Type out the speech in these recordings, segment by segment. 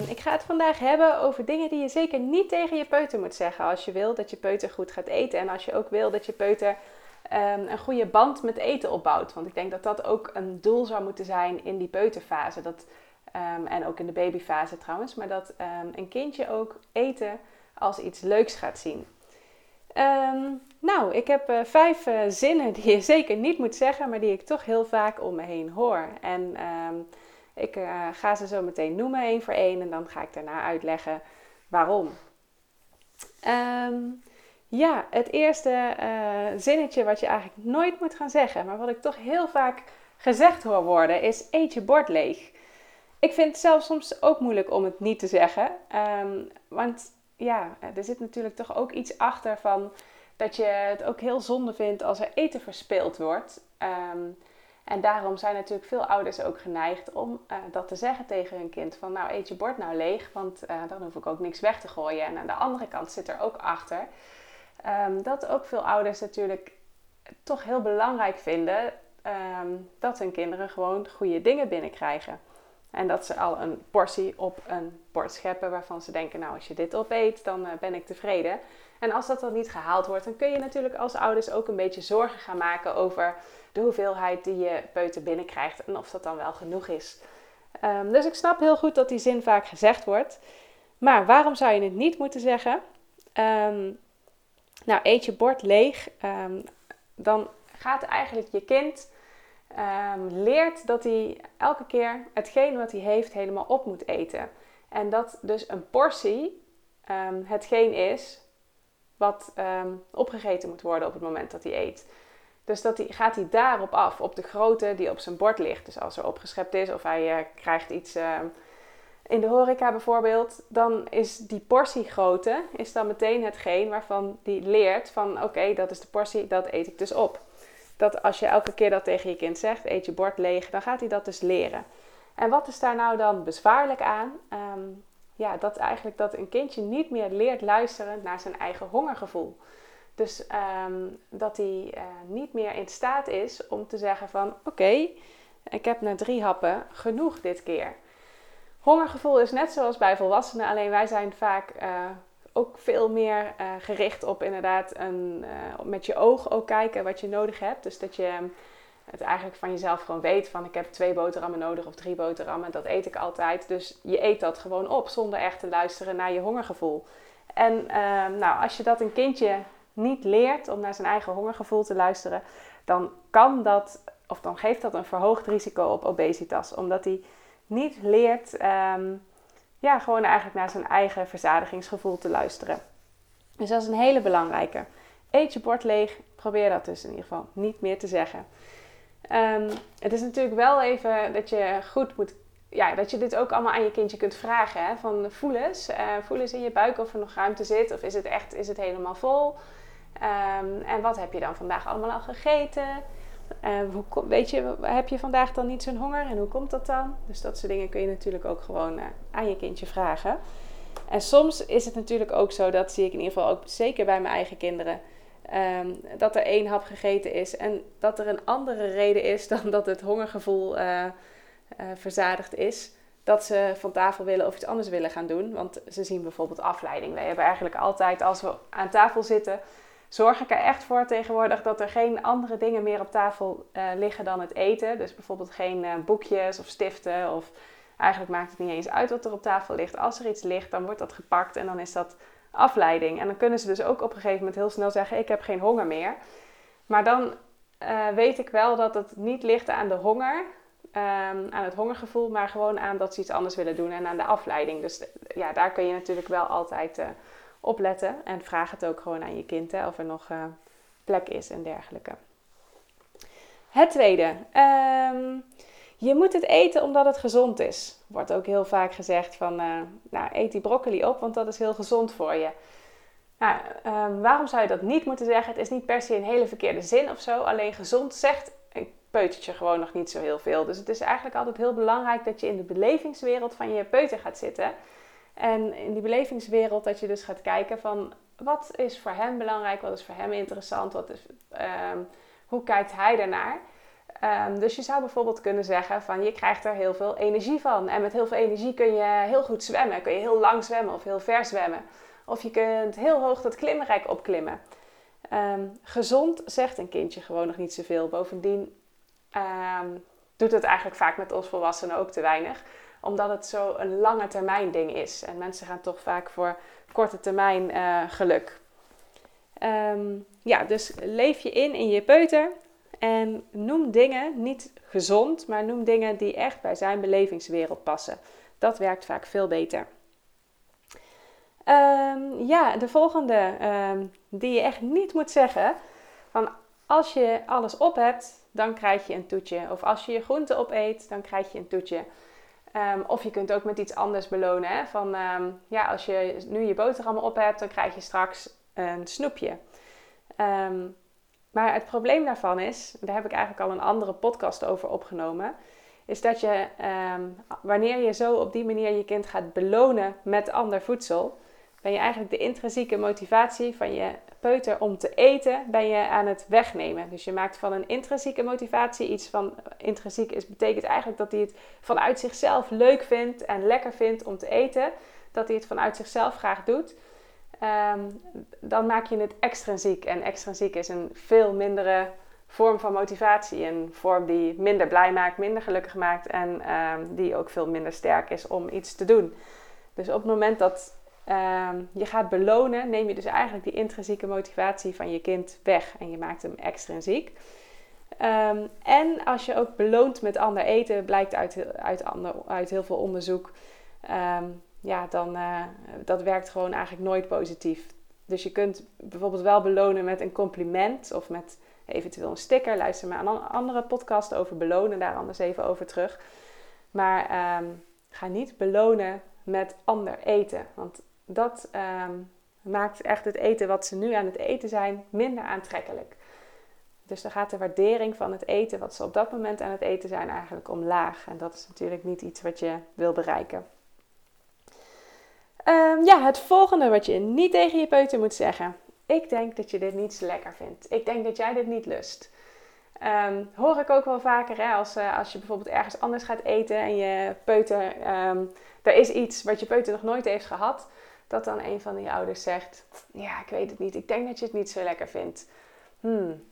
Ik ga het vandaag hebben over dingen die je zeker niet tegen je peuter moet zeggen als je wil dat je peuter goed gaat eten en als je ook wil dat je peuter um, een goede band met eten opbouwt. Want ik denk dat dat ook een doel zou moeten zijn in die peuterfase. Dat, um, en ook in de babyfase trouwens. Maar dat um, een kindje ook eten als iets leuks gaat zien. nou, ik heb uh, vijf uh, zinnen die je zeker niet moet zeggen, maar die ik toch heel vaak om me heen hoor. En ik uh, ga ze zo meteen noemen, één voor één, en dan ga ik daarna uitleggen waarom. Um, ja, het eerste uh, zinnetje wat je eigenlijk nooit moet gaan zeggen, maar wat ik toch heel vaak gezegd hoor worden, is eet je bord leeg. Ik vind het zelf soms ook moeilijk om het niet te zeggen. Um, want ja, er zit natuurlijk toch ook iets achter van dat je het ook heel zonde vindt als er eten verspild wordt. Um, en daarom zijn natuurlijk veel ouders ook geneigd om uh, dat te zeggen tegen hun kind. Van nou eet je bord nou leeg, want uh, dan hoef ik ook niks weg te gooien. En aan de andere kant zit er ook achter um, dat ook veel ouders natuurlijk toch heel belangrijk vinden um, dat hun kinderen gewoon goede dingen binnenkrijgen. En dat ze al een portie op een bord scheppen waarvan ze denken, nou als je dit opeet, dan uh, ben ik tevreden. En als dat dan niet gehaald wordt, dan kun je natuurlijk als ouders ook een beetje zorgen gaan maken over de hoeveelheid die je peuter binnenkrijgt en of dat dan wel genoeg is. Um, dus ik snap heel goed dat die zin vaak gezegd wordt. Maar waarom zou je het niet moeten zeggen? Um, nou, eet je bord leeg, um, dan gaat eigenlijk je kind leert dat hij elke keer hetgeen wat hij heeft helemaal op moet eten. En dat dus een portie hetgeen is wat opgegeten moet worden op het moment dat hij eet. Dus dat die, gaat hij daarop af, op de grootte die op zijn bord ligt. Dus als er opgeschept is of hij uh, krijgt iets in de horeca bijvoorbeeld, dan is die portiegrootte is dan meteen hetgeen waarvan die leert van oké, dat is de portie, dat eet ik dus op. Dat als je elke keer dat tegen je kind zegt, eet je bord leeg, dan gaat hij dat dus leren. En wat is daar nou dan bezwaarlijk aan? Um, ja, dat eigenlijk dat een kindje niet meer leert luisteren naar zijn eigen hongergevoel. Dus um, dat hij uh, niet meer in staat is om te zeggen van oké, ik heb na drie happen genoeg dit keer. Hongergevoel is net zoals bij volwassenen, alleen wij zijn vaak uh, ook veel meer uh, gericht op inderdaad een, met je oog ook kijken wat je nodig hebt. Dus dat je het eigenlijk van jezelf gewoon weet van ik heb twee boterhammen nodig of drie boterhammen, dat eet ik altijd. Dus je eet dat gewoon op zonder echt te luisteren naar je hongergevoel. En ehm, nou, als je dat een kindje niet leert om naar zijn eigen hongergevoel te luisteren, dan kan dat, of dan geeft dat een verhoogd risico op obesitas. Omdat hij niet leert, um, ja, gewoon eigenlijk naar zijn eigen verzadigingsgevoel te luisteren. Dus dat is een hele belangrijke. Eet je bord leeg, probeer dat dus in ieder geval niet meer te zeggen. Um, het is natuurlijk wel even dat je goed moet ja, dat je dit ook allemaal aan je kindje kunt vragen. Hè? Van voel eens, uh, voel in je buik of er nog ruimte zit. Of is het echt, is het helemaal vol? Um, en wat heb je dan vandaag allemaal al gegeten? Hoe, weet je, heb je vandaag dan niet zo'n honger en hoe komt dat dan? Dus dat soort dingen kun je natuurlijk ook gewoon uh, aan je kindje vragen. En soms is het natuurlijk ook zo, dat zie ik in ieder geval ook zeker bij mijn eigen kinderen, um, dat er één hap gegeten is en dat er een andere reden is dan dat het hongergevoel uh, verzadigd is. Dat ze van tafel willen of iets anders willen gaan doen. Want ze zien bijvoorbeeld afleiding. Wij hebben eigenlijk altijd, als we aan tafel zitten, zorg ik er echt voor tegenwoordig dat er geen andere dingen meer op tafel uh, liggen dan het eten. Dus bijvoorbeeld geen uh, boekjes of stiften. Of eigenlijk maakt het niet eens uit wat er op tafel ligt. Als er iets ligt, dan wordt dat gepakt en dan is dat afleiding. En dan kunnen ze dus ook op een gegeven moment heel snel zeggen: Ik heb geen honger meer. Maar dan uh, weet ik wel dat het niet ligt aan de honger, um, aan het hongergevoel, maar gewoon aan dat ze iets anders willen doen en aan de afleiding. Dus ja, daar kun je natuurlijk wel altijd opletten. En vraag het ook gewoon aan je kind hè, of er nog uh, plek is en dergelijke. Het tweede. Um, Je moet het eten omdat het gezond is. Wordt ook heel vaak gezegd van, uh, nou eet die broccoli op, want dat is heel gezond voor je. Nou, ehm, waarom zou je dat niet moeten zeggen? Het is niet per se een hele verkeerde zin of zo. Alleen gezond zegt een peutertje gewoon nog niet zo heel veel. Dus het is eigenlijk altijd heel belangrijk dat je in de belevingswereld van je peuter gaat zitten. En in die belevingswereld dat je dus gaat kijken van wat is voor hem belangrijk, wat is voor hem interessant, wat is, ehm, hoe kijkt hij daarnaar. Um, dus je zou bijvoorbeeld kunnen zeggen van je krijgt er heel veel energie van. En met heel veel energie kun je heel goed zwemmen. Kun je heel lang zwemmen of heel ver zwemmen. Of je kunt heel hoog dat klimrek opklimmen. Um, gezond zegt een kindje gewoon nog niet zoveel. Bovendien doet het eigenlijk vaak met ons volwassenen ook te weinig. Omdat het zo een lange termijn ding is. En mensen gaan toch vaak voor korte termijn uh, geluk. Um, ja, dus leef je in in je peuter. En noem dingen, niet gezond, maar noem dingen die echt bij zijn belevingswereld passen. Dat werkt vaak veel beter. Um, ja, de volgende um, die je echt niet moet zeggen. Van als je alles op hebt, dan krijg je een toetje. Of als je je groente opeet, dan krijg je een toetje. Um, of je kunt ook met iets anders belonen. Hè? Van ja, als je nu je boterhammen op hebt, dan krijg je straks een snoepje. maar het probleem daarvan is, daar heb ik eigenlijk al een andere podcast over opgenomen is dat je wanneer je zo op die manier je kind gaat belonen met ander voedsel, ben je eigenlijk de intrinsieke motivatie van je peuter om te eten, ben je aan het wegnemen. Dus je maakt van een intrinsieke motivatie iets van intrinsiek is, betekent eigenlijk dat hij het vanuit zichzelf leuk vindt en lekker vindt om te eten. Dat hij het vanuit zichzelf graag doet. Ehm, dan maak je het extrinsiek. En extrinsiek is een veel mindere vorm van motivatie. Een vorm die minder blij maakt, minder gelukkig maakt en ehm, die ook veel minder sterk is om iets te doen. Dus op het moment dat Ehm, je gaat belonen, neem je dus eigenlijk die intrinsieke motivatie van je kind weg en je maakt hem extrinsiek. Um, en als je ook beloont met ander eten, blijkt uit, uit, uit heel veel onderzoek, um, ja, dan uh, dat werkt gewoon eigenlijk nooit positief. Dus je kunt bijvoorbeeld wel belonen met een compliment of met eventueel een sticker. Luister maar aan een andere podcast over belonen, daar anders even over terug. Maar ga niet belonen met ander eten. Want dat ehm, maakt echt het eten wat ze nu aan het eten zijn minder aantrekkelijk. Dus dan gaat de waardering van het eten wat ze op dat moment aan het eten zijn eigenlijk omlaag. En dat is natuurlijk niet iets wat je wil bereiken. Um, ja, het volgende wat je niet tegen je peuter moet zeggen. Ik denk dat je dit niet zo lekker vindt. Ik denk dat jij dit niet lust. Um, hoor ik ook wel vaker hè, als, uh, als je bijvoorbeeld ergens anders gaat eten en je peuter, um, er is iets wat je peuter nog nooit heeft gehad dat dan een van die ouders zegt: Ja, ik weet het niet, ik denk dat je het niet zo lekker vindt. Hmm.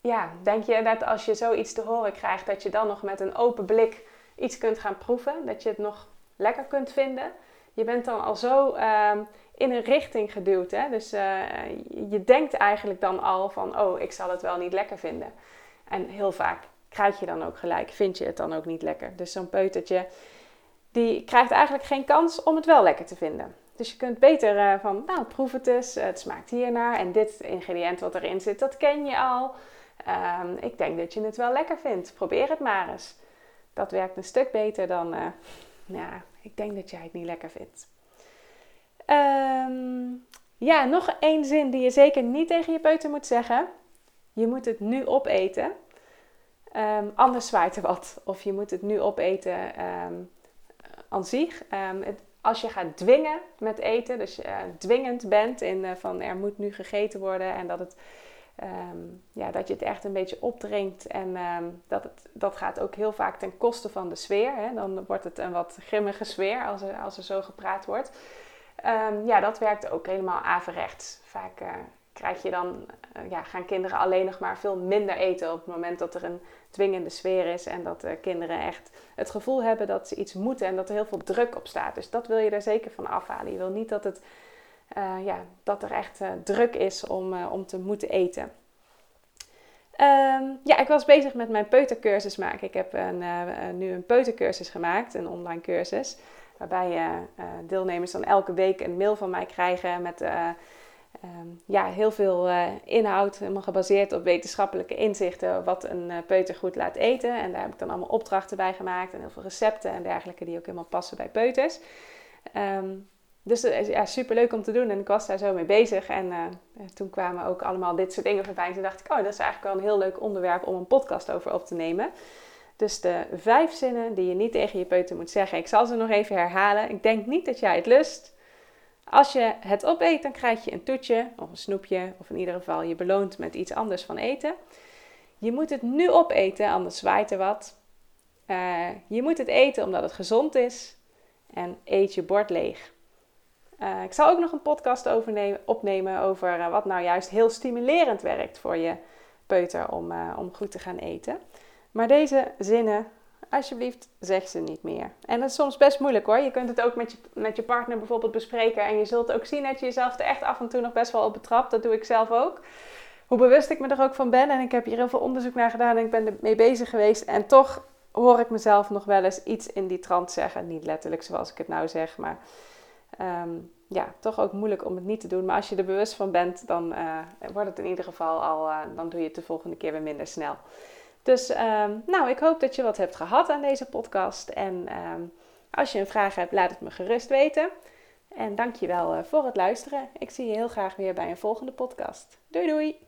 Ja, denk je dat als je zoiets te horen krijgt, dat je dan nog met een open blik iets kunt gaan proeven? Dat je het nog lekker kunt vinden? Je bent dan al zo ehm, in een richting geduwd. Hè? Dus uh, je denkt eigenlijk dan al van: Oh, ik zal het wel niet lekker vinden. En heel vaak krijg je dan ook gelijk, vind je het dan ook niet lekker. Dus zo'n peutertje, die krijgt eigenlijk geen kans om het wel lekker te vinden. Dus je kunt beter uh, van, nou, proef het eens. Het smaakt hiernaar. En dit ingrediënt wat erin zit, dat ken je al. Um, ik denk dat je het wel lekker vindt. Probeer het maar eens. Dat werkt een stuk beter dan, ja, ik denk dat jij het niet lekker vindt. Um, ja, nog één zin die je zeker niet tegen je peuter moet zeggen. Je moet het nu opeten. Um, anders zwaait er wat. Of je moet het nu opeten um, zich. Het, als je gaat dwingen met eten, dus je uh, dwingend bent in uh, van er moet nu gegeten worden en dat, het, um, ja, dat je het echt een beetje opdringt en um, dat, het, dat gaat ook heel vaak ten koste van de sfeer. Hè? Dan wordt het een wat grimmige sfeer als er, als er zo gepraat wordt. Um, ja, dat werkt ook helemaal averechts. Vaak uh, krijg je dan, ja, gaan kinderen alleen nog maar veel minder eten op het moment dat er een dwingende sfeer is en dat de kinderen echt het gevoel hebben dat ze iets moeten en dat er heel veel druk op staat. Dus dat wil je er zeker van afhalen. Je wil niet dat, het, uh, ja, dat er echt druk is om, om te moeten eten. Um, ja, ik was bezig met mijn peutercursus maken. Ik heb een, nu een peutercursus gemaakt, een online cursus. Waarbij deelnemers dan elke week een mail van mij krijgen met Ehm, ja, heel veel uh, inhoud, helemaal gebaseerd op wetenschappelijke inzichten, wat een uh, peuter goed laat eten. En daar heb ik dan allemaal opdrachten bij gemaakt en heel veel recepten en dergelijke die ook helemaal passen bij peuters. Um, dus ja, super leuk om te doen en ik was daar zo mee bezig. En toen kwamen ook allemaal dit soort dingen voorbij. En toen dacht ik, oh, dat is eigenlijk wel een heel leuk onderwerp om een podcast over op te nemen. Dus de vijf zinnen die je niet tegen je peuter moet zeggen. Ik zal ze nog even herhalen. Ik denk niet dat jij het lust. Als je het opeet, dan krijg je een toetje of een snoepje, of in ieder geval je beloont met iets anders van eten. Je moet het nu opeten, anders zwaait er wat. Uh, je moet het eten omdat het gezond is. En eet je bord leeg. Uh, ik zal ook nog een podcast opnemen over uh, wat nou juist heel stimulerend werkt voor je peuter om, om goed te gaan eten. Maar deze zinnen alsjeblieft, zeg ze niet meer. En dat is soms best moeilijk hoor. Je kunt het ook met je, met je partner bijvoorbeeld bespreken. En je zult ook zien dat je jezelf er echt af en toe nog best wel op betrapt. Dat doe ik zelf ook. Hoe bewust ik me er ook van ben. En ik heb hier heel veel onderzoek naar gedaan en ik ben ermee bezig geweest. En toch hoor ik mezelf nog wel eens iets in die trant zeggen. Niet letterlijk zoals ik het nou zeg, maar ehm, ja, toch ook moeilijk om het niet te doen. Maar als je er bewust van bent, dan uh, wordt het in ieder geval al, uh, dan doe je het de volgende keer weer minder snel. Dus um, nou, ik hoop dat je wat hebt gehad aan deze podcast. En um, als je een vraag hebt, laat het me gerust weten. En dankjewel uh, voor het luisteren. Ik zie je heel graag weer bij een volgende podcast. Doei doei!